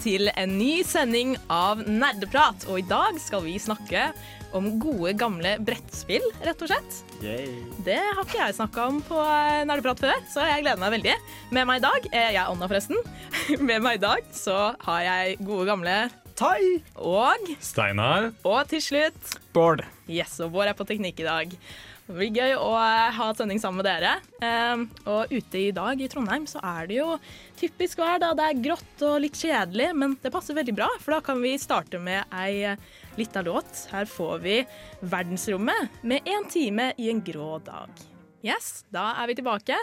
Til en ny sending av Nerdeprat. Og i dag skal vi snakke om gode, gamle brettspill, rett og slett. Det har ikke jeg snakka om på eh, Nerdeprat før, så jeg gleder meg veldig. Med meg i dag eh, Jeg er Anna, forresten. Med meg i dag så har jeg gode, gamle Tai! og Steinar. Og til slutt Bård. Yes, og Bård er på teknikk i dag. Det blir gøy å eh, ha sending sammen med dere. Eh, og ute i dag i Trondheim så er det jo typisk vær. da. Det er grått og litt kjedelig, men det passer veldig bra, for da kan vi starte med ei eh, lita låt. Her får vi Verdensrommet med én time i en grå dag. Yes, da er vi tilbake.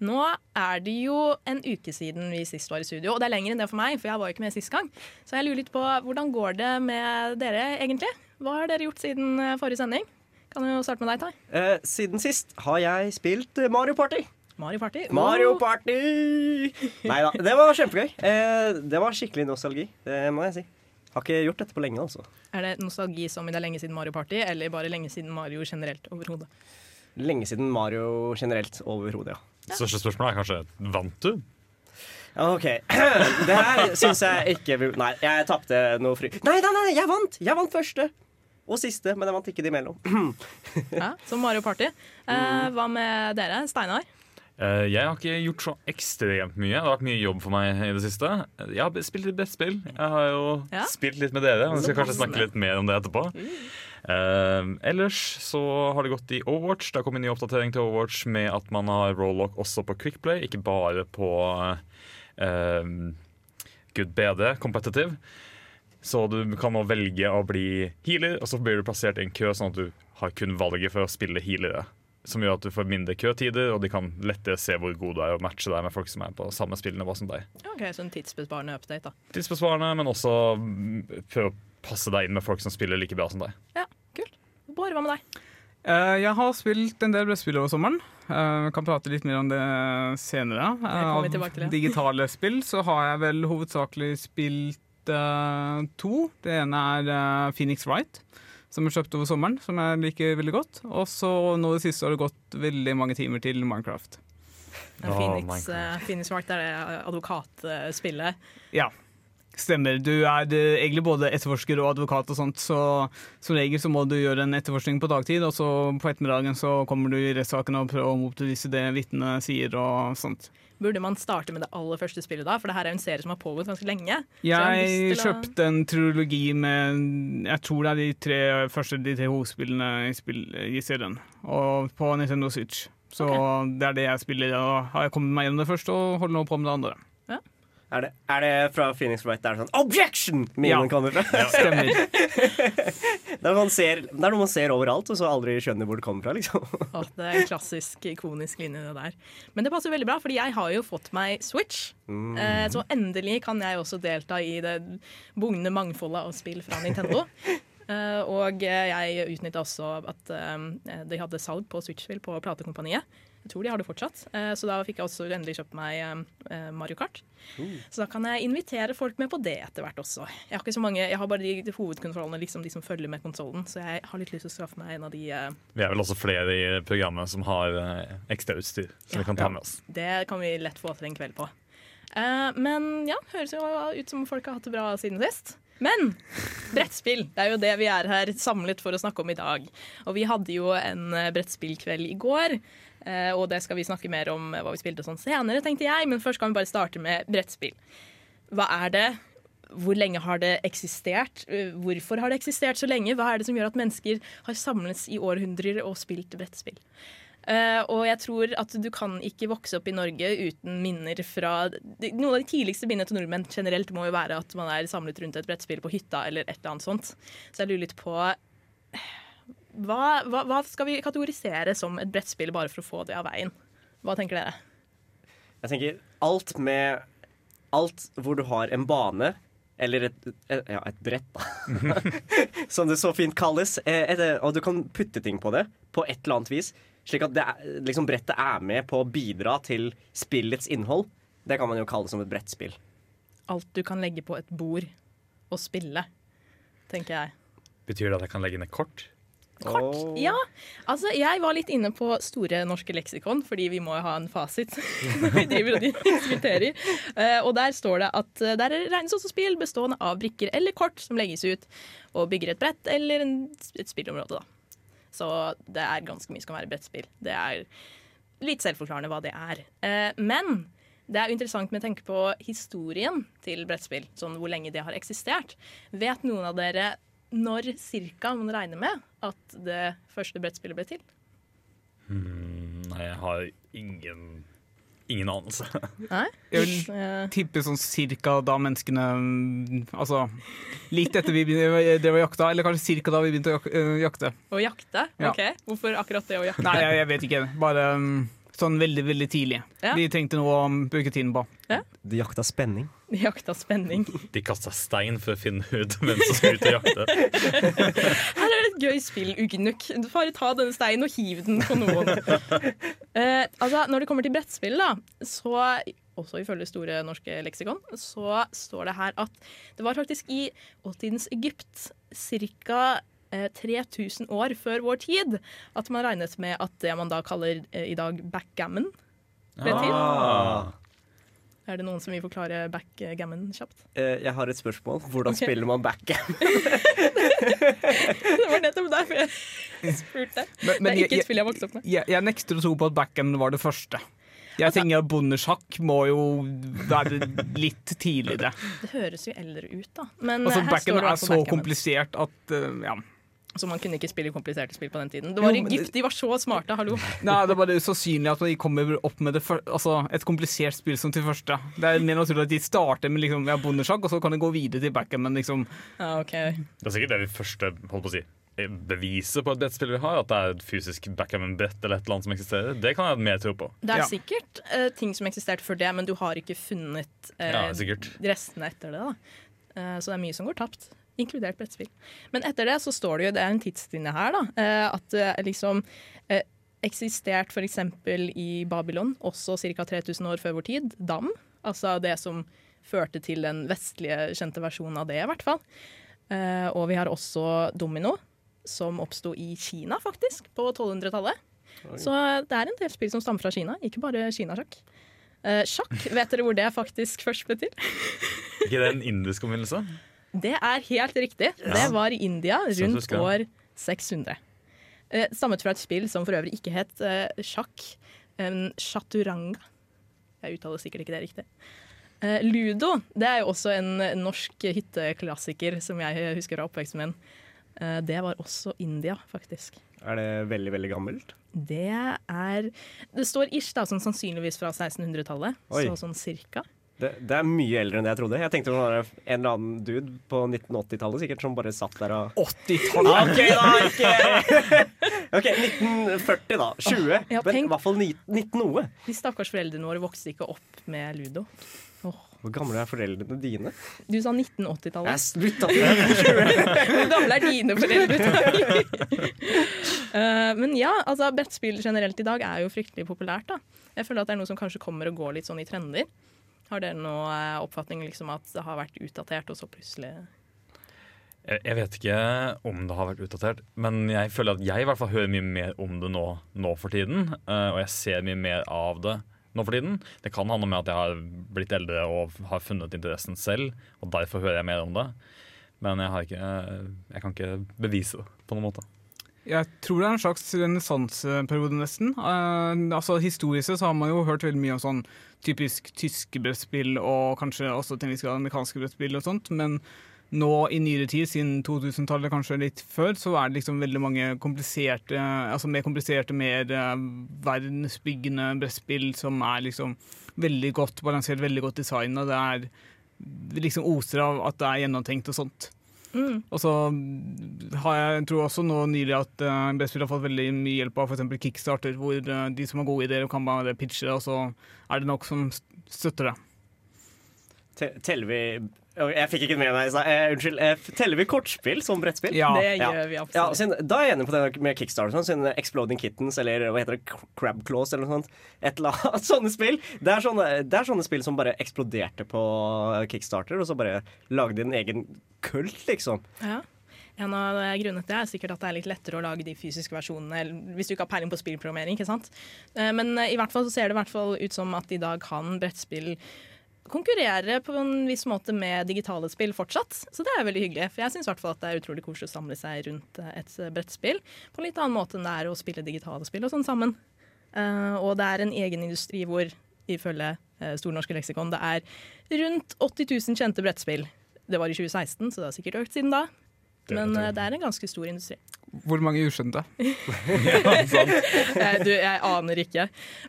Nå er det jo en uke siden vi sist var i studio, og det er lenger enn det for meg, for jeg var jo ikke med sist gang. Så jeg lurer litt på hvordan går det med dere egentlig? Hva har dere gjort siden eh, forrige sending? Kan jo starte med deg, Tai. Eh, siden sist har jeg spilt eh, Mario Party. Mario Party. Mario Oh. Party! Nei da, det var kjempegøy. Eh, det var skikkelig nostalgi, det må jeg si. Har ikke gjort dette på lenge, altså. Er det nostalgi som i det er lenge siden Mario Party, eller bare lenge siden Mario generelt overhodet? Lenge siden Mario generelt overhodet, ja. Største spørsmålet er kanskje vant du? OK. Det her syns jeg ikke Nei, jeg tapte noe fry... Nei, nei, nei, jeg vant! Jeg vant første og siste, men jeg vant ikke de imellom. Ja, som Mario Party. Eh, hva med dere? Steinar? Eh, jeg har ikke gjort så ekstremt mye. Det har vært mye jobb for meg i det siste. Jeg har spilt litt brettspill. Jeg har jo Ja. spilt litt med dere. Vi skal kanskje snakke litt mer om det etterpå. Eh, ellers så har det gått i Overwatch. Det har kommet en ny oppdatering til Overwatch med at man har roll-lock også på Quickplay, ikke bare på uh, Good BD Competitive. Så du kan nå velge å bli healer, og så blir du plassert i en kø, sånn at du har kun valget for å spille healere. Som gjør at du får mindre køtider, og de kan lettere se hvor god du er og matche deg med folk som er på samme spillnivå som deg. Ok, Så en tidsbesparende update, da. Tidsbesparende, men også mm, prøve å passe deg inn med folk som spiller like bra som deg. Ja, kult. Bård, hva med deg? Uh, jeg har spilt en del brettspill over sommeren. Uh, kan prate litt mer om det senere. Uh, Av ja. digitale spill så har jeg vel hovedsakelig spilt to. Det ene er Phoenix Wright, som jeg kjøpte over sommeren, som jeg liker veldig godt. Og så nå i det siste har det gått veldig mange timer til Minecraft. Ja, Phoenix, oh, Phoenix Wright er det advokatspillet. Ja, stemmer. Du er egentlig både etterforsker og advokat og sånt, så som regel så må du gjøre en etterforskning på dagtid, og så på ettermiddagen så kommer du i rettssaken og prøver å motbevise det vitnet sier og sånt. Burde man starte med det aller første spillet da? For det her er en serie som har pågått ganske lenge. Jeg Jeg kjøpte en trilogi med Jeg tror det er de tre første de tre hovedspillene i, spill, i serien. Og på Nintendo Switch. Så det er det jeg spiller. Og har jeg kommet meg gjennom det første og holder nå på med det andre. Er det, er det fra Phoenix Wright der sånn Objection! Ja. kommer fra? Stemmer. Det er, man ser, det er noe man ser overalt, og så aldri skjønner hvor det kommer fra. liksom Å, det er en klassisk, ikonisk linje, det der. Men det passer veldig bra, fordi jeg har jo fått meg Switch. Eh, så endelig kan jeg også delta i det bugnende mangfoldet av spill fra Nintendo. Eh, og jeg utnytta også at eh, de hadde salg på Switch-spill på platekompaniet. Jeg tror de har det fortsatt. Eh, så da fikk jeg også endelig kjøpt meg Mario Kart. Så da kan jeg invitere folk med på det etter hvert også. Jeg har ikke så mange, jeg har bare de, de hovedkontrollene, liksom de som følger med konsollen. Så jeg har litt lyst til å skaffe meg en av de uh... Vi er vel også flere i programmet som har uh, ekstra utstyr som Ja. vi kan ta med oss. Det kan vi lett få til en kveld på. Men ja, høres jo ut som folk har hatt det bra siden sist. Men brettspill, det er jo det vi er her samlet for å snakke om i dag. Og vi hadde jo en eh, brettspillkveld i går, eh, og det skal vi snakke mer om eh, hva vi spilte sånn senere, tenkte jeg. Men først kan vi bare starte med brettspill. Hva er det? Hvor lenge har det eksistert? Hvorfor har det eksistert så lenge? Hva er det som gjør at mennesker har samles i århundrer og spilt brettspill? Eh, og jeg tror at du kan ikke vokse opp i Norge uten minner fra Noen av de tidligste minnene til nordmenn generelt må jo være at man er samlet rundt et brettspill på hytta eller et eller annet sånt. Så jeg lurer litt på hva, hva, hva skal vi kategorisere som et brettspill, bare for å få det av veien? Hva tenker dere? Jeg tenker alt med Alt hvor du har en bane, eller et, et, ja, et brett, da. Som det så fint kalles. eh, Et, og du kan putte ting på det på et eller annet vis. Slik at det er, liksom brettet er med på å bidra til spillets innhold. Det kan man jo kalle som et brettspill. Alt du kan legge på et bord og spille, tenker jeg. Betyr det at jeg kan legge ned kort? Kort. oh. Ja, altså jeg var litt inne på Store norske leksikon, fordi vi må jo ha en fasit når vi driver og diskuterer. Uh, og der står det at det der regnes også spill bestående av brikker eller kort som legges ut og bygger et brett eller en, et spillområde, da. Så det er ganske mye som kan være brettspill. Det er litt selvforklarende hva det er. Eh, men det er interessant med å tenke på historien til brettspill, sånn hvor lenge det har eksistert. Vet noen av dere når cirka man regner med at det første brettspillet ble til? Hmm, nei, jeg har ingen, ingen anelse. Nei? Jeg vil Eh, tippe sånn cirka da menneskene mm, Altså litt etter vi drev og jakta, eller kanskje cirka da vi begynte å øh, jakte. å jakte? Ja. OK. Hvorfor akkurat det å jakte? Nei, jeg, jeg vet ikke. Bare mm, sånn veldig, veldig tidlig. Ja. De trengte noe å bruke tiden på. De jakta spenning. De Jakta spenning. De kasta stein for å finne ut hvem som skulle ut og jakte. Her er det et gøy spill, Ugnuk. Du får Bare ta denne steinen og hiv den på noen. uh, altså, når det kommer til brettspill, da, så også ifølge Store norske leksikon, så står det her at det var faktisk i åttidens Egypt ca. Eh, 3000 år før vår tid at man regnet med at det man da kaller eh, i dag backgammon, ble til. Ah. Er det noen som vil forklare backgammon kjapt? Eh, Jeg har et spørsmål. Hvordan okay. spiller man backgammon? Det var nettopp derfor jeg spurte. Men, det er ikke et spill jeg vokste opp med. jeg, jeg nekter å tro på at backgammon var det første. Jeg tenker at Bondesjakk må jo være litt tidligere. Det høres jo eldre ut, da. Men Altså, eh, her står det er altså så komplisert at uh, ja. Så man kunne ikke spille kompliserte spill på den tiden. Det var Jo, Egypt, de var så smarte, hallo. Nei, det er bare usannsynlig at de kommer opp med det før, altså, et komplisert spill som til første. Det er mer naturlig at de starter med liksom, ja, bondesjakk, og så kan de gå videre til backend. Men liksom, Ja, okay. Det er sikkert det vi første holdt på å si, beviset på et brettspill vi har, at det er et fysisk backgammon-brett eller et eller annet som eksisterer. Det kan jeg mer tro på. Det er Ja. sikkert uh, ting som eksisterte før det, men du har ikke funnet uh, Ja, restene etter det. da. Uh, så det er mye som går tapt, inkludert brettspill. Men etter det så står det jo, det er en tidslinje her, da, eh, at det er liksom eh, eksistert f.eks. i Babylon også ca. 3000 år før vår tid. Dam. Altså det som førte til den vestlige kjente versjonen av det, i hvert fall. Eh, og vi har også domino, som oppsto i Kina, faktisk, på 1200-tallet. Så det er en del spill som stammer fra Kina, ikke bare kinasjakk. Eh, sjakk, vet dere hvor det faktisk først ble til? ikke det en indisk oppfinnelse? Det er helt riktig. Det var i India rundt år 600. Eh, stammet fra et spill som for øvrig ikke het eh, sjakk, chaturanga. Jeg uttaler sikkert ikke det riktig. Eh, Ludo det er jo også en norsk hytteklassiker som jeg husker fra oppveksten min. Det var også India, faktisk. Er det veldig, veldig gammelt? Det er Det står ish, da, sånn sannsynligvis fra 1600-tallet. Så sånn cirka. Det, det er mye eldre enn det jeg trodde. Jeg tenkte det var en eller annen dude på 1980-tallet sikkert som bare satt der og 80-tallet! OK, da! Ikke OK, 1940, da. 20. Ja, Men i hvert fall 19 noe. De stakkars foreldrene våre vokste ikke opp med ludo. Hvor gamle er foreldrene dine? Du sa 1980-tallet. Jeg slutta Hvor gamle er dine foreldre? uh, men ja, altså brettspill generelt i dag er jo fryktelig populært. da. Jeg føler at det er noe som kanskje kommer og går litt sånn i trender. Har dere noe eh, oppfatning liksom at det har vært utdatert, og så plutselig Jeg, vet ikke om det har vært utdatert, men jeg føler at jeg i hvert fall hører mye mer om det nå, nå for tiden. eh, og jeg ser mye mer av det nå for tiden. Det kan handle med at jeg har blitt eldre og har funnet interessen selv, og derfor hører jeg mer om det. Men jeg, ikke, jeg kan ikke bevise det på noen måte. Jeg tror det er en slags renessanseperiode, nesten. Uh, altså Historisk så har man jo hørt veldig mye om sånn typisk tyske brettspill, og kanskje også til en viss grad amerikanske brettspill og sånt, men nå i nyere tid, siden 2000-tallet, kanskje litt før, så er det liksom veldig mange kompliserte, altså mer kompliserte, mer eh, verdensbyggende brettspill som er liksom veldig godt balansert, veldig godt designa. Det er liksom oser av at det er gjennomtenkt og sånt. Mm. Og så har jeg tror også nå nylig at uh, Bestfield har fått veldig mye hjelp av f.eks. Kickstarter, hvor uh, de som har gode ideer, kan bare pitche, og så er det nok som støtter det. Teller vi Jeg fikk ikke med meg. Eh, Unnskyld. Eh, teller vi kortspill som brettspill? Ja. Det Ja. gjør vi Ja, absolutt. siden, da er jeg enig på det med Kickstarter. Sånn, siden Exploding Kittens eller hva heter det, Crab Claws eller noe sånt. Et eller annet, sånne spill. Det er sånne, det er sånne spill som bare eksploderte på Kickstarter, og så bare lagde en egen kult, liksom. Ja. En av grunnene til det er sikkert at det er litt lettere å lage de fysiske versjonene hvis du ikke har peiling på spillprogrammering. ikke sant? Eh, Men eh, i hvert fall så ser det i hvert fall ut som at i dag kan brettspill konkurrere på en viss måte med digitale spill fortsatt. Så det er veldig hyggelig. For jeg syns det er utrolig koselig å samle seg rundt eh, et eh, brettspill på en litt annen måte enn det er å spille digitale spill og sånn sammen. Uh, og det er en egen industri hvor, ifølge uh, Store norske leksikon, det er rundt 80 000 kjente brettspill. Det var i 2016, så det har sikkert økt siden da. Men eh, det er en ganske stor industri. Hvor mange uskjønte? Eh, du, jeg aner ikke.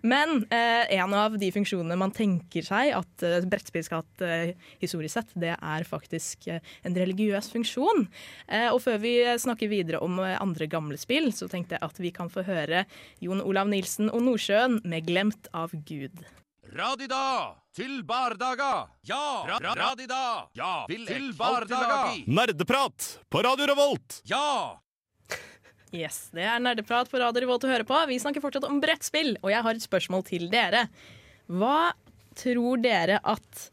Men eh, en av de funksjonene man tenker seg at eh, brettspill skal ha hatt eh, historisk sett, det er faktisk eh, en religiøs funksjon. Eh, og før vi snakker videre om eh, andre gamle spill, så tenkte jeg at vi kan få høre Jon Olav Nilsen og Nordsjøen med 'Glemt av Gud'. Radida til bardaga. Ja, ra ra radida. Ja, til bardaga. Nerdeprat på Radio Revolt! Ja. Yes, Det er nerdeprat på Radio Revolt å høre på. Vi snakker fortsatt om brettspill, og jeg har et spørsmål til dere. Hva tror dere at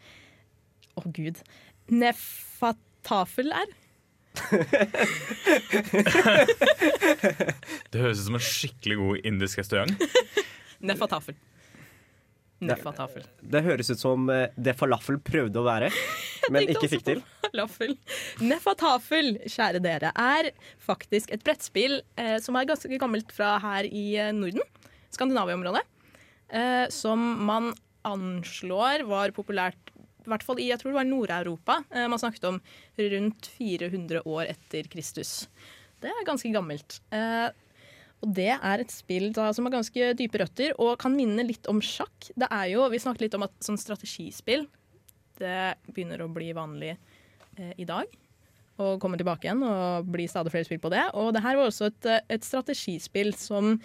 Å, gud. Nefatafel er? Det høres ut som en skikkelig god indisk restaurant. Nefatafel. Nefatafel. Det høres ut som eh, det falafel prøvde å være, men ikke fikk til. Falafel. Nefatafel, kjære dere, er faktisk et brettspill eh, som er ganske gammelt fra her i eh, Norden. Skandinavia-området. Eh, som man anslår var populært i hvert fall i jeg tror det var Nord-Europa. Eh, man snakket om rundt 400 år etter Kristus. Det er ganske gammelt. Eh, og det er et spill da, som har ganske dype røtter og kan minne litt om sjakk. Det er jo, Vi snakket litt om at sånn strategispill det begynner å bli vanlig eh, i dag. Og komme tilbake igjen og bli stadig flere spill på det. Og det her var også et, et strategispill som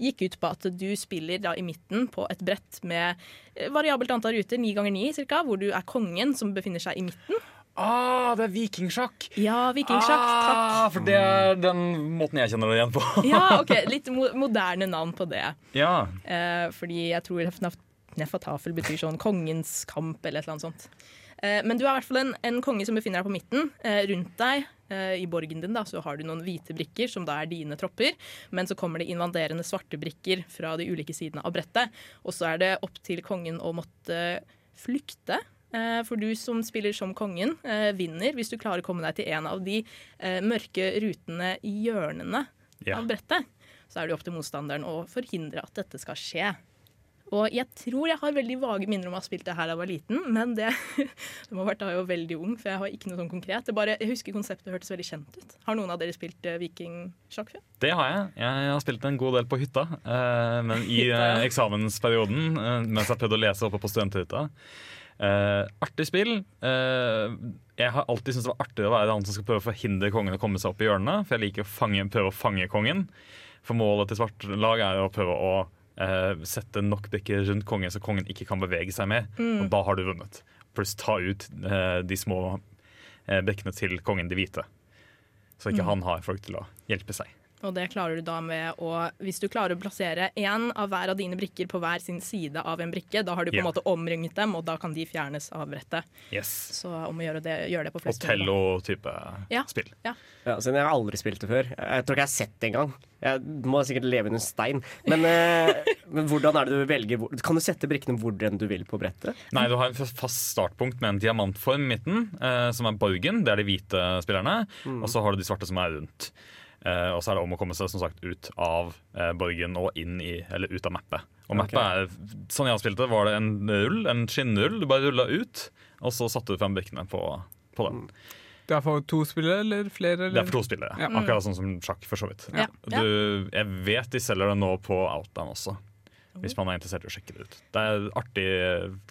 gikk ut på at du spiller da i midten på et brett med eh, variabelt antall ruter, ni ganger ni cirka, hvor du er kongen som befinner seg i midten. Ah, det er vikingsjakk! Ja, vikingsjakk, takk. Ah, for det er den måten jeg kjenner det igjen på. Ja, ok, Litt mo moderne navn på det. ja. Eh, fordi jeg tror Nefatafel betyr sånn kongens kamp eller et eller annet sånt. Eh, men du er i hvert fall en, en konge som befinner deg på midten. Eh, rundt deg eh, i borgen din da, så har du noen hvite brikker, som da er dine tropper. Men så kommer det invaderende svarte brikker fra de ulike sidene av brettet. Og så er det opp til kongen å måtte flykte. Eh, For du som spiller som kongen, eh, vinner hvis du klarer å komme deg til en av de eh, mørke rutene i hjørnene Ja. av brettet. Så er det opp til motstanderen å forhindre at dette skal skje. Og jeg tror jeg har veldig vage minner om å ha spilt det her da jeg var liten, men det, det må ha vært da jeg var veldig ung, for jeg har ikke noe sånn konkret. Det bare, jeg husker konseptet hørtes veldig kjent ut. Har noen av dere spilt vikingsjakk før? Det har jeg. Jeg har spilt en god del på hytta. men i eksamensperioden, mens jeg prøvde å lese oppe på studenthytta eh, Artig spill. Uh, jeg har alltid syntes det var artig å være han som skal prøve å forhindre kongen å komme seg opp i hjørnet. For jeg liker å fange, prøve å fange kongen. For målet til svart lag er å prøve å uh, sette nok brikker rundt kongen så kongen ikke kan bevege seg mer. Og da har du vunnet. Pluss ta ut de små brikkene til kongen, de hvite. Så ikke han har folk til å hjelpe seg. Og det klarer du da med å Hvis du klarer å plassere én av hver av dine brikker på hver sin side av en brikke, da har du på en Ja. måte omringet dem, og da kan de fjernes av brettet. Yes. Så om å gjøre det, gjøre det på flest mulig. Otello-type Ja. spill. Ja, siden jeg har aldri spilt det før. Jeg tror ikke jeg har sett det engang. Jeg må sikkert leve under en stein. Men, eh, men hvordan er det du velger Kan du sette brikkene hvor enn du vil på brettet? Nei, du har en fast startpunkt med en diamantform i midten, eh, som er borgen. Det er de hvite spillerne. Og så har du de svarte som er rundt. Eh, og så er det om å komme seg som sagt ut av eh, borgen og inn i, eller ut av mappet. Og mappet okay. er, sånn jeg spilte, var det en rull, en skinnrull. Du bare rulla ut, og så satte du frem brikkene på, på den. Det er for to spillere eller flere? Det er for to spillere. Ja. Akkurat sånn som sjakk, for så vidt. Ja. Du, jeg vet de selger det nå på Outdown også, hvis man er interessert i å sjekke det ut. Det er artig.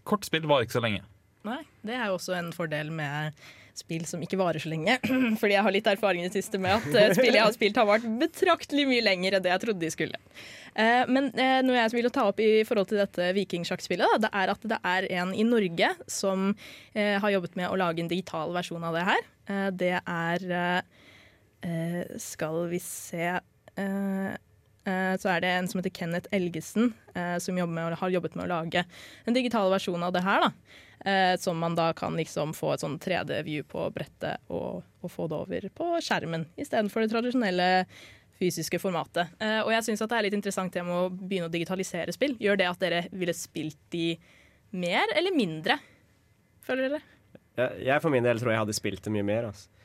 Kort spill varer ikke så lenge. Nei, det er jo også en fordel med spill som ikke varer så lenge. Fordi jeg har litt erfaring i det siste med at spillet spill jeg har spilt, har vart betraktelig mye lenger enn det jeg trodde de skulle. Eh, men eh, noe jeg vil ta opp i forhold til dette vikingsjakkspillet, det er at det er en i Norge som eh, har jobbet med å lage en digital versjon av det her. Eh, det er eh, eh, Skal vi se eh, eh, så er det en som heter Kenneth Elgesen, eh, som med, har jobbet med å lage en digital versjon av det her. da. Eh, som man da kan liksom få et sånn 3D-view på brettet og, og få det over på skjermen, istedenfor det tradisjonelle fysiske formatet. Eh, og jeg syns det er litt interessant det med å begynne å digitalisere spill. Gjør det at dere ville spilt de mer eller mindre? Føler dere? Jeg, jeg for min del tror jeg hadde spilt det mye mer. Altså.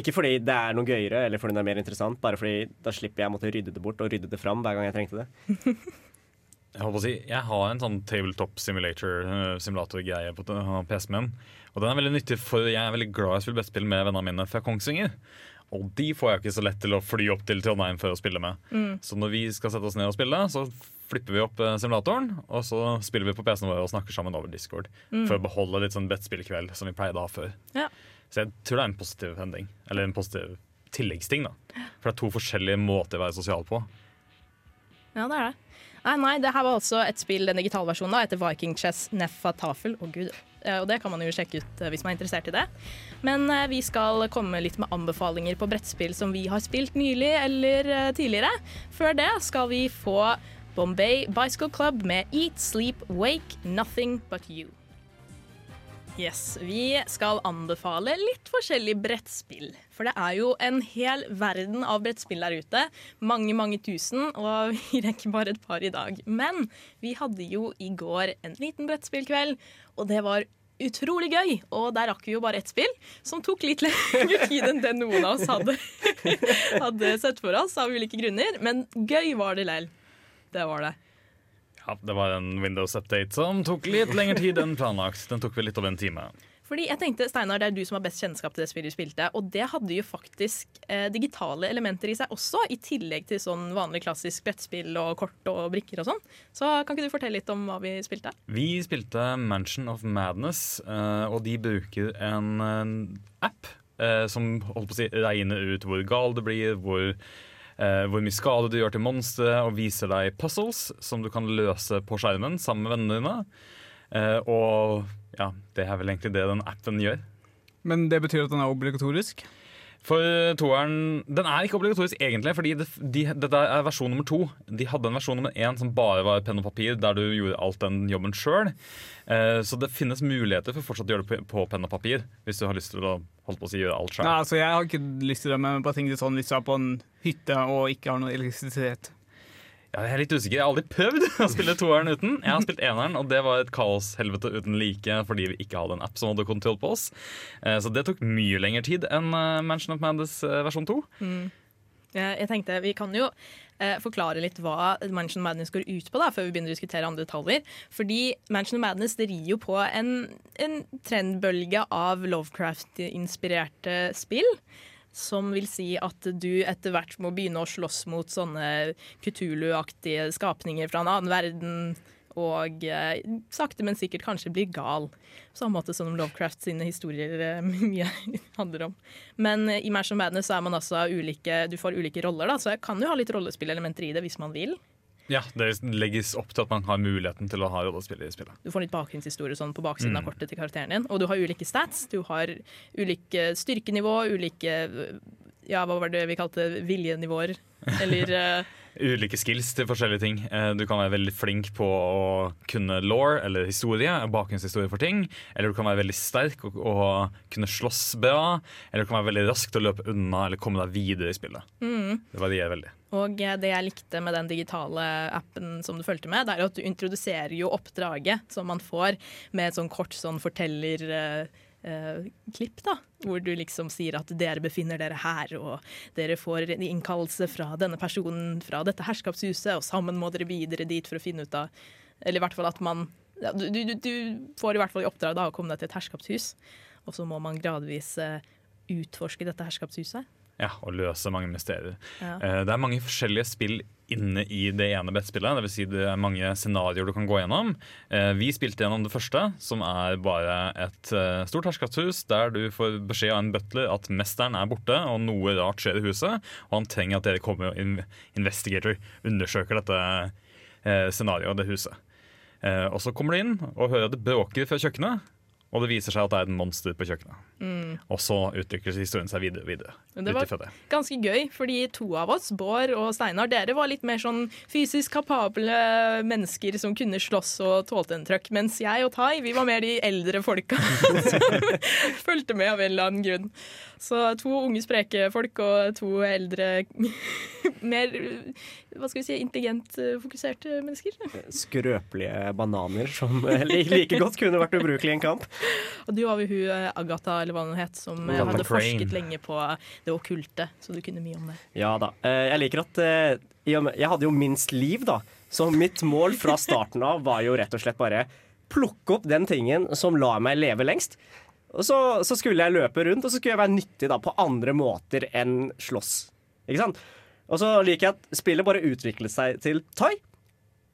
Ikke fordi det er noe gøyere eller fordi det er mer interessant, bare fordi da slipper jeg å måtte rydde det bort og rydde det fram hver gang jeg trengte det. Jeg, håper å si, jeg har en sånn tabletop simulator eh, på PC-en min. Og den er veldig nyttig, for jeg er veldig glad i å spille brettspill med vennene mine fra Kongsvinger. Og de får jeg ikke så lett til å fly opp til Trondheim for å spille med. Så når vi skal sette oss ned og spille, så flipper vi opp eh, simulatoren, og så spiller vi på PC-en vår og snakker sammen over Discord. For å beholde litt sånn brettspillkveld som vi pleide å ha før. Ja. Så jeg tror det er en positiv hending. Eller en positiv tilleggsting, da. For det er to forskjellige måter å være sosial på. Ja, det er det. Nei, nei, det her var altså et spill, den digitale versjonen, da, etter Viking Chess Neffa Tafel. Å gud. Eh, Og det kan man jo sjekke ut eh, hvis man er interessert i det. Men eh, vi skal komme litt med anbefalinger på brettspill som vi har spilt nylig eller tidligere. Før det skal vi få Bombay Bicycle Club med Eat, Sleep, Wake, Nothing But You. Yes, Vi skal anbefale litt forskjellig brettspill. For det er jo en hel verden av brettspill der ute. Mange, mange tusen, og vi rekker bare et par i dag. Men vi hadde jo i går en liten brettspillkveld, og det var utrolig gøy. Og der rakk vi jo bare ett spill, som tok litt lengre tid enn det noen av oss hadde, hadde sett for oss, av ulike grunner. Men gøy var det lell. Det var det. Ja, Det var en Windows-update som tok litt lengre tid enn planlagt. Den tok vel litt over en time. Fordi jeg tenkte, Steinar, Det er du som har best kjennskap til det spillet du spilte. Og det hadde jo faktisk eh, digitale elementer i seg også, i tillegg til sånn vanlig klassisk brettspill og kort og brikker og sånn. Så kan ikke du fortelle litt om hva vi spilte? Vi spilte Mansion of Madness, eh, og de bruker en, en app eh, som holdt på å si, regner ut hvor gal du blir, hvor, eh, hvor mye skade du gjør til monstre, og viser deg puzzles som du kan løse på skjermen sammen med vennene dine. Eh, og ja, det er vel egentlig det den appen gjør. Men det betyr at den er obligatorisk? For toeren Den er ikke obligatorisk egentlig, fordi det, de, dette er versjon nummer to. De hadde en versjon nummer én som bare var penn og papir, der du gjorde alt den jobben sjøl. Eh, så det finnes muligheter for fortsatt å gjøre det på, på penn og papir, hvis du har lyst til å holde på å si, gjøre alt sjøl. Nei, altså Jeg har ikke lyst til det, men jeg bare tenkte sånn du er på en hytte og ikke har noe elektrisitet. Jeg er litt usikker. Jeg har aldri prøvd å spille toeren uten. Jeg har spilt eneren, og det var et kaoshelvete uten like fordi vi ikke hadde en app som hadde kontroll på oss. Eh, Så det tok mye lengre tid enn eh, Mansion of Madness eh, versjon 2. Jeg, jeg tenkte Vi kan jo eh, forklare litt hva Mansion Madness går ut på, da, før vi begynner å diskutere andre detaljer. Fordi Mansion Madness det rir jo på en, en trendbølge av Lovecraft-inspirerte spill. Som vil si at du etter hvert må begynne å slåss mot sånne Kutulu-aktige skapninger fra en annen verden. Og eh, sakte, men sikkert kanskje blir gal. På samme måte som Lovecraft sine historier eh, mye handler om. Men eh, i Mansion Madness så er man altså ulike, du får ulike roller, da, så jeg kan jo ha litt rollespillelementer i det hvis man vil. Ja, Det legges opp til at man har muligheten til å ha rollespill i spillet. Du får litt bakgrunnshistorie sånn på baksiden av Mm. kortet til karakteren din. Og du har ulike stats. Du har ulike styrkenivå, ulike ja, hva var det vi kalte viljenivåer? Eller eh, Ulike skills til forskjellige ting. Eh, Du kan være veldig flink på å kunne law eller historie, bakgrunnshistorie for ting. Eller du kan være veldig sterk og, og kunne slåss bra. Eller du kan være veldig rask til å løpe unna eller komme deg videre i spillet. Det varierer veldig. Og eh, det jeg likte med den digitale appen som du fulgte med, det er at du introduserer jo oppdraget som man får med et sånn kort sånn fortellerklipp, da. Hvor du liksom sier at dere befinner dere her, og dere får en innkallelse fra denne personen fra dette herskapshuset, og sammen må dere videre dit for å finne ut av Eller i hvert fall at man ja, du, du, du får i hvert fall i oppdrag da å komme deg til et herskapshus, og så må man gradvis eh, utforske dette herskapshuset. Ja, Og løse mange mysterier. Ja. Eh, Det er mange forskjellige spill inne i det ene brettspillet. Dvs. Si det er mange scenarioer du kan gå gjennom. Eh, vi spilte gjennom det første, som er bare et eh, stort herskapshus der du får beskjed av en butler at mesteren er borte og noe rart skjer i huset, og han trenger at dere kommer og investigator undersøker dette scenarioet, det huset. Og så kommer du inn og hører at det bråker fra kjøkkenet. Og det viser seg at det er et monster på kjøkkenet. Og så utvikler historien seg videre. videre det var- det. Ganske gøy, fordi to av oss, Bård og Steinar, dere var litt mer sånn fysisk kapable mennesker som kunne slåss og tålte en trøkk, mens jeg og Tai vi var mer de eldre folka som fulgte med av en eller annen grunn. Så to unge, spreke folk og to eldre, mer hva skal vi si, intelligent eh, fokuserte mennesker. Skrøpelige bananer som eh, like godt kunne vært ubrukelige i en kamp. Og du var jo hun eh, Agatha, eller hva hun het, som Agatha hadde Crane. forsket lenge på det okkulte, så du kunne mye om det. Ja da. Eh, Jeg liker at Jeg hadde jo minst liv, da. Så mitt mål fra starten av var jo rett og slett bare plukke opp den tingen som lar meg leve lengst. Og så, så skulle jeg løpe rundt, og så skulle jeg være nyttig da på andre måter enn slåss. Ikke sant? Og så liker jeg at spillet bare utviklet seg til Tai.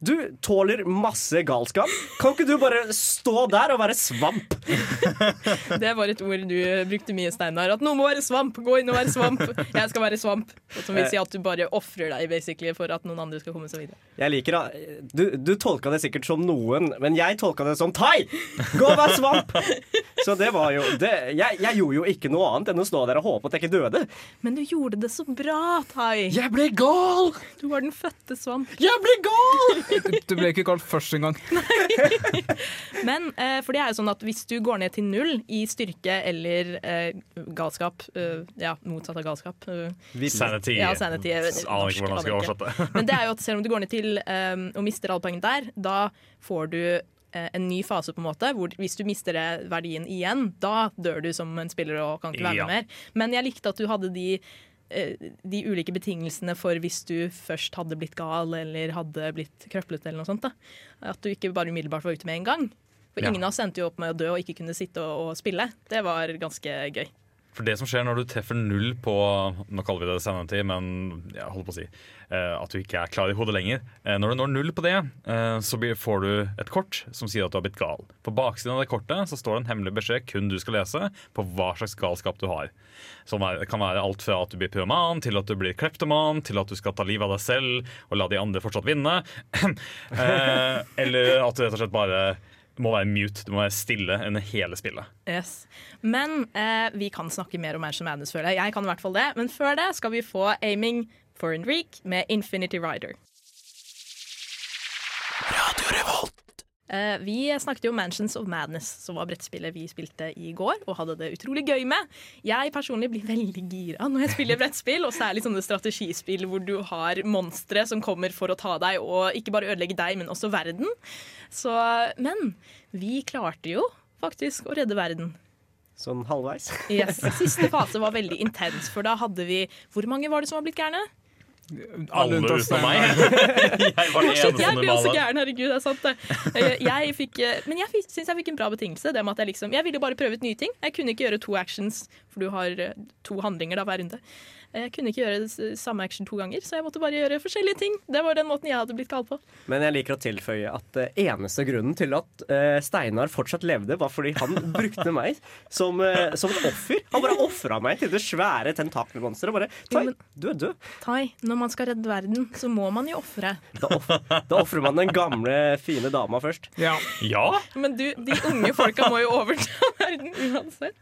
Du tåler masse galskap. Kan ikke du bare stå der og være svamp? Det var et ord du brukte mye, Steinar. At noen må være svamp. Gå inn og være svamp. Jeg skal være svamp. Som vil si at du bare ofrer deg basically for at noen andre skal komme seg videre. Jeg liker det. du, du tolka det sikkert som noen, men jeg tolka det som Tai! Gå og vær svamp! Så det var jo det, jeg, jeg gjorde jo ikke noe annet enn å stå der og håpe at jeg ikke døde. Men du gjorde det så bra, Tai. Jeg ble gal! Du var den fødte svamp. Jeg ble gal! Du, ble ikke kalt først engang. Men eh, for det er jo sånn at hvis du går ned til null i styrke eller eh, galskap eh, Ja, motsatt av galskap. Sanity. Ja, sanity, Aner ikke hvordan jeg skal oversette. Men det er jo at selv om du går ned til um, og mister alle poengene der, da får du en ny fase, på en måte, hvor hvis du mister verdien igjen, da dør du som en spiller og kan ikke være Ja. med mer. Men jeg likte at du hadde de de ulike betingelsene for hvis du først hadde blitt gal eller hadde blitt krøplete. eller noe sånt da. At du ikke bare umiddelbart var ute med en gang. For Ja. Ingen av oss endte jo opp med å dø og ikke kunne sitte og, og spille. Det var ganske gøy. For det som skjer når du treffer null på Nå kaller vi det sanity, men jeg holder på å si eh, at du ikke er klar i hodet lenger. Eh, når du når null på det, eh, så får du et kort som sier at du har blitt gal. På baksiden av det kortet så står det en hemmelig beskjed kun du skal lese, på hva slags galskap du har. Som er, kan være alt fra at du blir pyroman, til at du blir kleptoman, til at du skal ta livet av deg selv og la de andre fortsatt vinne. eller at du rett og slett bare må være mute, du må være stille under hele spillet. Yes. Men eh, vi kan snakke mer om Mansion Madness, føler jeg. Jeg kan i hvert fall det. Men før det skal vi få Aiming for Enrique med Infinity Rider. Vi snakket jo om Mansions of Madness, som var brettspillet vi spilte i går og hadde det utrolig gøy med. Jeg personlig blir veldig gira når jeg spiller brettspill, og særlig sånne strategispill hvor du har monstre som kommer for å ta deg, og ikke bare ødelegge deg, men også verden. Så, men vi klarte jo faktisk å redde verden. Sånn halvveis. Yes. Siste fase var veldig intens, for da hadde vi Hvor mange var det som var blitt gærne? Alle utenom meg. jeg var den eneste Jeg ble også gæren, herregud, det er sant det. Eh, Jeg fikk, eh, men jeg syns jeg fikk en bra betingelse. Det med at Jeg liksom, jeg ville bare prøve ut nye ting. Jeg kunne ikke gjøre to actions, for du har eh, to handlinger da hver runde. Eh, Jeg kunne ikke gjøre samme action to ganger, så jeg måtte bare gjøre forskjellige ting. Det var den måten jeg hadde blitt kalt på. Men jeg liker å tilføye at eh, eneste grunnen til at eh, Steinar fortsatt levde, var fordi han brukte meg som, som et offer. Han bare ofra meg til det svære tentakelmonsteret. Bare Tai, du er død. Tai, når man skal redde verden, så må man jo ofre. Da, off ofrer man den gamle, fine dama først. Ja. Ja, Men du, de unge folka må jo overta verden uansett.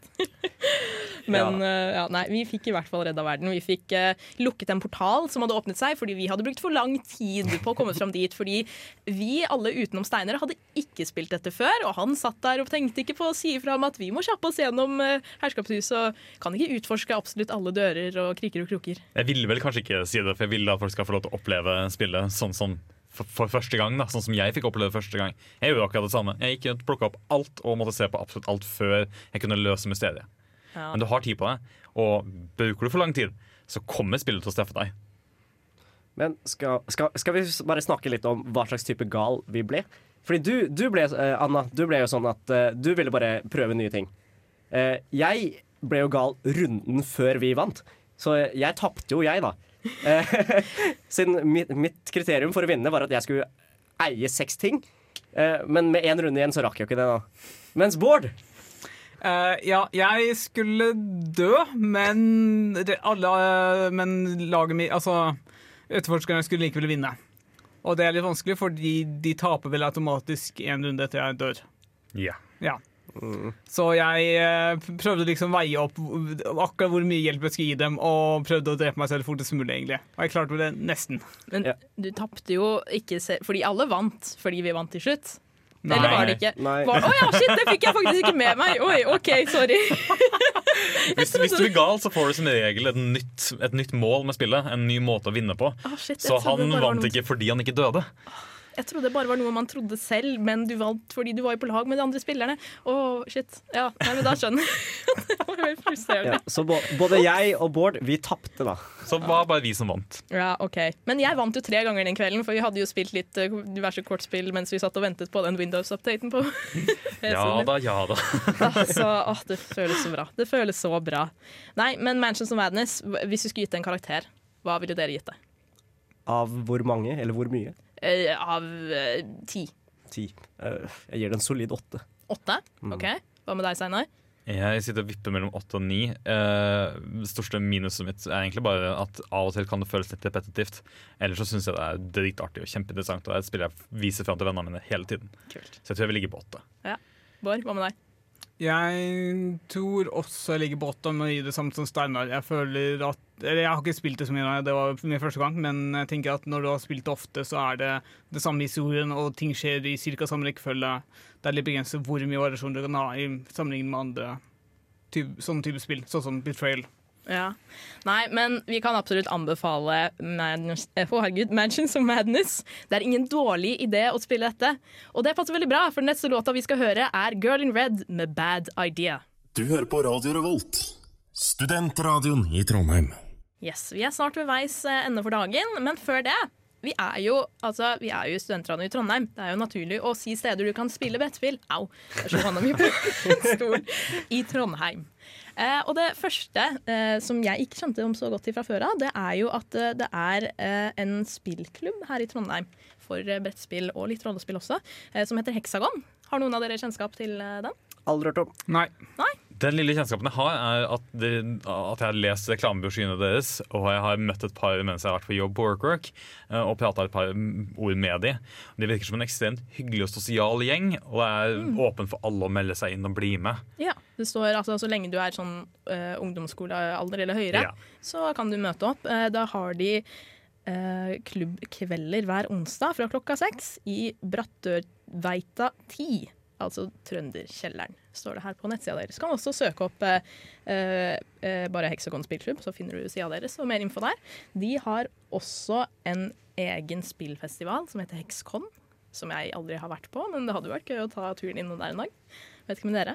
Men ja. ja, nei, vi fikk i hvert fall redda verden. Vi fikk eh, lukket en portal som hadde åpnet seg fordi vi hadde brukt for lang tid på å komme fram dit. Fordi vi alle utenom Steinar hadde ikke spilt dette før, og han satt der og tenkte ikke på å si ifra om at vi må kjappe oss gjennom uh, herskapshuset og kan ikke utforske absolutt alle dører og kriker og kroker. Jeg ville vel kanskje ikke si det, for jeg ville at folk skal få lov til å oppleve spillet sånn som for, for første gang. da, Sånn som jeg fikk oppleve det første gang. Jeg gjorde akkurat det samme. Jeg gikk rundt, plukka opp alt og måtte se på absolutt alt før jeg kunne løse mysteriet. Ja. Men du har tid på det, og bruker du for lang tid, så kommer spillet til å steffe deg. Men skal, skal, skal vi bare snakke litt om hva slags type gal vi ble? Fordi du, du ble, eh, Anna, du ble jo sånn at eh, du ville bare prøve nye ting. Eh, jeg ble jo gal runden før vi vant. Så jeg tapte jo, jeg, da. Siden mitt, mitt kriterium for å vinne var at jeg skulle eie seks ting. Men med én runde igjen så rakk jeg jo ikke det, da. Mens Bård Eh, ja, jeg skulle dø, men det, alle, eh, Men laget mitt Altså, etterforskerne skulle likevel vinne. Og det er litt vanskelig, fordi de taper vel automatisk én runde etter jeg dør. Ja. Ja. Så jeg eh, prøvde liksom å veie opp akkurat hvor mye hjelp jeg skulle gi dem, og prøvde å drepe meg selv fortest mulig, egentlig. Og jeg klarte det nesten. Men Ja. du tapte jo ikke selv, fordi alle vant fordi vi vant til slutt. Nei. Eller var det ikke? Nei. Var, oh, ja, shit, det fikk jeg faktisk ikke med meg! Oi, OK, sorry. Hvis, hvis du blir gal, så får du som regel et nytt, et nytt mål med spillet. En ny måte å vinne på. Oh, shit, Så han vant ikke fordi han ikke døde. Jeg trodde det bare var noe man trodde selv, men du vant fordi du var jo på lag med de andre spillerne. Å, shit. Ja, nei, men da skjønner jeg. det var frustrerende. ja, Så både jeg og Bård, vi tapte, da. Så det var bare vi som vant. Ja, ok. Men jeg vant jo tre ganger den kvelden, for vi hadde jo spilt litt eh, diverse kortspill mens vi satt og ventet på den Windows-updaten på Ja da, ja da. Altså, åh, det føles så bra. Det føles så bra. Nei, men Mansions of Madness, hvis du skulle gitt det en karakter, hva ville dere gitt det? Av hvor mange, eller hvor mye? Eh, av eh, ti. Ti. Eh, jeg gir det en solid åtte. Åtte? OK. Hva med deg, Steinar? Jeg sitter og vipper mellom åtte og ni. Eh, det største minuset mitt er egentlig bare at av og til kan det føles litt repetitivt. Ellers så syns jeg det er dritartig og kjempeinteressant. Og det er et spill jeg viser fram til vennene mine hele tiden. Kult. Så jeg tror jeg vil ligge på åtte. Bård, hva med deg? Jeg tror også jeg ligger på åtte men gi det samme som Steinar. Jeg føler at eller Jeg har ikke spilt det så mye, nå, det var min første gang, men jeg tenker at når du har spilt det ofte, så er det det samme historien, og ting skjer i ca. samme rekkefølge. Det er litt begrenset hvor mye variasjon du kan ha i sammenligning med andre type, sånne type spill, sånn som Betrayal. Ja. Nei, men vi kan absolutt anbefale Madness, eh, å, herregud, Mansions of Madness. Det er ingen dårlig idé å spille dette. Og det passer veldig bra, for den neste låta vi skal høre, er Girl in Red med Bad Idea. Du hører på Radio Revolt, studentradioen i Trondheim. Yes, Vi er snart ved veis eh, ende for dagen, men før det vi er jo, altså, vi er jo studentradioen i Trondheim. Det er jo naturlig å si steder du kan spille brettspill. Au, jeg slo hånda mi på en stol. I Trondheim. Eh, og det første eh, som jeg ikke kjente om så godt til fra før av, det er jo at eh, det er eh, en spillklubb her i Trondheim for eh, brettspill og litt rollespill også, eh, som heter Hexagon. Har noen av dere kjennskap til den? Aldri hørt om. Nei. Nei. Den lille kjennskapen jeg har, er at, det, at jeg har lest reklamebrosjyrene deres, og jeg har møtt et par mens jeg har vært på jobb på WorkWork, eh, og prata et par ord med de. De virker som en ekstremt hyggelig og sosial gjeng, og er er åpen for alle å melde seg inn og bli med. Ja. Det står altså så lenge du er sånn uh, ungdomsskolealder eller høyere, Ja. så kan du møte opp. Uh, da har de uh, klubbkvelder hver onsdag fra klokka seks i Brattørveita 10. Altså Trønderkjelleren, står det her på nettsida deres. Du kan også søke opp eh, eh, bare Heksagon spillklubb, så finner du sida deres og mer info der. De har også en egen spillfestival som heter Hexcon, som jeg aldri har vært på, men det hadde jo vært gøy å ta turen innom der en dag. Vet ikke med dere.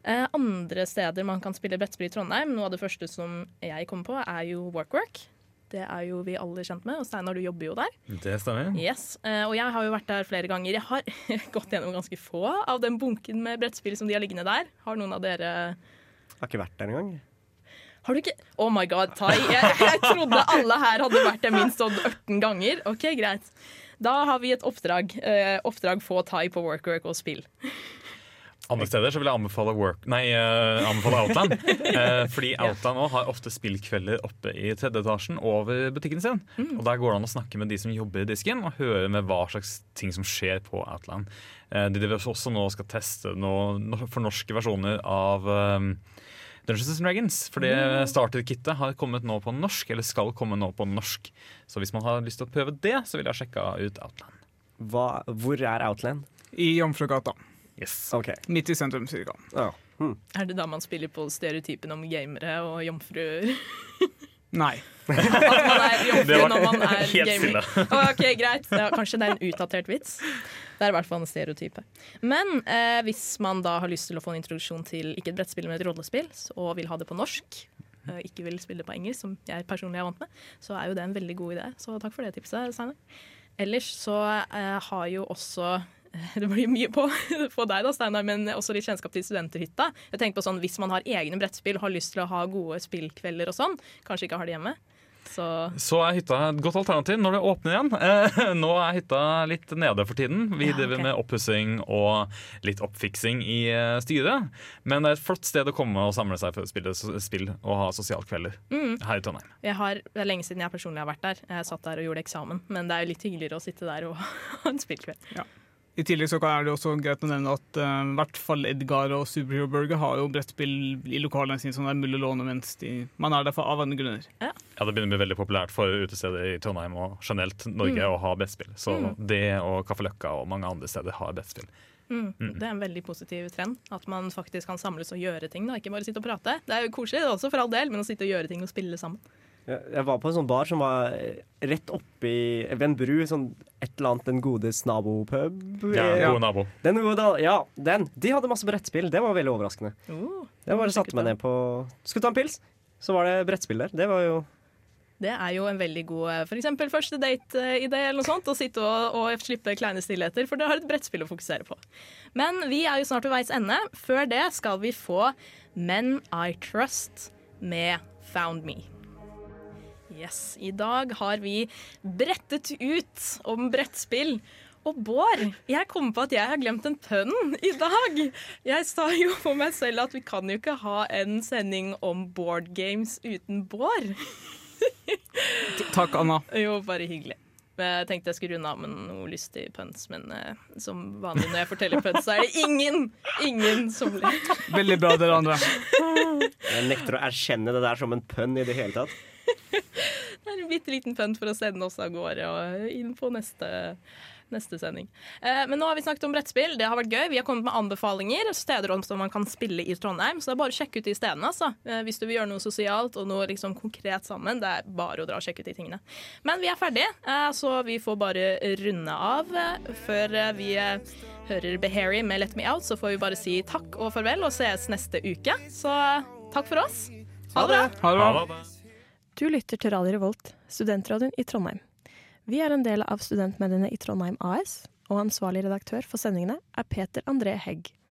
Eh, andre steder man kan spille brettspill i Trondheim, noe av det første som jeg kommer på, er jo WorkWork. Det er jo vi alle kjent med, og Steinar, du jobber jo der. Det stemmer. Yes, eh, Og jeg har jo vært der flere ganger. Jeg har gått gjennom ganske få av den bunken med brettspill som de har liggende der. Har noen av dere Har ikke vært der engang. Har du ikke Oh my god, Tai. Jeg, jeg trodde alle her hadde vært der minst 18 ganger. OK, greit. Da har vi et oppdrag. Eh, oppdrag få Tai på workwork og spill. Andre steder så vil jeg anbefale, work, nei, uh, anbefale Outland. uh, fordi Outland også har ofte spillkvelder oppe i tredje etasjen over butikken sin. Og Der går det an å snakke med de som jobber i disken, og høre med hva slags ting som skjer på Outland. Uh, de driver også nå skal teste noen fornorske versjoner av um, Dungeons and Dragons. Fordi starter-kittet har kommet nå på norsk, eller skal komme nå på norsk. Så hvis man har lyst til å prøve det, så vil jeg sjekke ut Outland. Hva, hvor er Outland? I Jomfrugata. Yes. Okay. Midt i sentrum, cirka. Ja. Hmm. Er det da man spiller på stereotypen om gamere og jomfruer? Nei. At man er jomfru når man er helt gamer? ok, greit. Ja, kanskje det er en utdatert vits. Det er i hvert fall en stereotype. Men eh, hvis man da har lyst til å få en introduksjon til ikke et brettspill, men et rollespill, og vil ha det på norsk, eh, ikke vil spille på engelsk, som jeg personlig er vant med, så er jo det en veldig god idé. Så takk for det tipset, Steinar. Ellers så eh, har jo også det blir mye på, på deg, da, Steinar, men også litt kjennskap til studenterhytta. Jeg tenker på sånn, Hvis man har egne brettspill har lyst til å ha gode spillkvelder og sånn, kanskje ikke har det hjemme. Så Så er hytta et godt alternativ når det åpner igjen. Eh, Nå er hytta litt nede for tiden. Vi Ja, driver med oppussing og litt oppfiksing i eh, styret. Men det er et flott sted å komme og samle seg for å spille spill og ha sosialkvelder Mm. her i Trondheim. jeg har, det er lenge siden jeg personlig har vært der. Jeg satt der og gjorde eksamen, men det er jo litt hyggeligere å sitte der og ha en spillkveld. I tillegg så er det også greit å nevne at eh, i hvert fall Edgar og Superhero Burger har jo brettspill i lokalene sine som det er mulig å låne mens de, man er der for av andre grunner. Ja, Det begynner å bli veldig populært for utesteder i Trondheim og generelt Norge å ha brettspill. Så det og Kaffe Løkka og mange andre steder har brettspill. Mm. Det er en veldig positiv trend. At man faktisk kan samles og gjøre ting. Da. Ikke bare sitte og prate. Det er jo koselig det er også, for all del, men å sitte og gjøre ting og spille sammen. Jeg var på en sånn bar som var eh, rett oppi ved en bru. Sånn et eller annet Den godes nabopub. Ja, ja. God nabo. Den gode, ja, den. De hadde masse brettspill. Det var veldig overraskende. Oh, Jeg bare satte meg ned på Skulle ta en pils, så var det brettspill der. Det var jo Det er jo en veldig god f.eks. for eksempel første date-idé eller noe sånt. Å sitte og, og slippe kleine stillheter, for det har et brettspill å fokusere på. Men vi er jo snart ved veis ende. Før det skal vi få Men I Trust med Found Me. Yes, I dag har vi brettet ut om brettspill. Og Bård, jeg kom på at jeg har glemt en pønn i dag. Jeg sa jo for meg selv at vi kan jo ikke ha en sending om board games uten Bård. Takk, Anna. Jo, bare hyggelig. Jeg tenkte jeg skulle runde av med noe lystig pønns, men eh, som vanlig når jeg forteller pønns, så er det ingen, ingen som ler. Veldig bra, dere andre. Jeg nekter å erkjenne det der som en pønn i det hele tatt. Det er en bitte liten pønt for å sende oss av gårde og inn på neste, neste sending. Eh, men nå har vi snakket om brettspill. Det har vært gøy. Vi har kommet med anbefalinger. Steder som man kan spille i Trondheim. Så det er bare å sjekke ut de stedene. Altså. Eh, hvis du vil gjøre noe sosialt og noe liksom konkret sammen. Det er bare å dra og sjekke ut de tingene. Men vi er ferdige, eh, så vi får bare runde av. eh, Før eh, vi eh, hører Beharry med Let Me Out, så får vi bare si takk og farvel og ses neste uke. Så takk for oss. Ha det bra. Ha det bra. Du lytter til Radio Revolt, studentradioen i Trondheim. Vi er en del av studentmediene i Trondheim AS, og ansvarlig redaktør for sendingene er Peter André Hegg.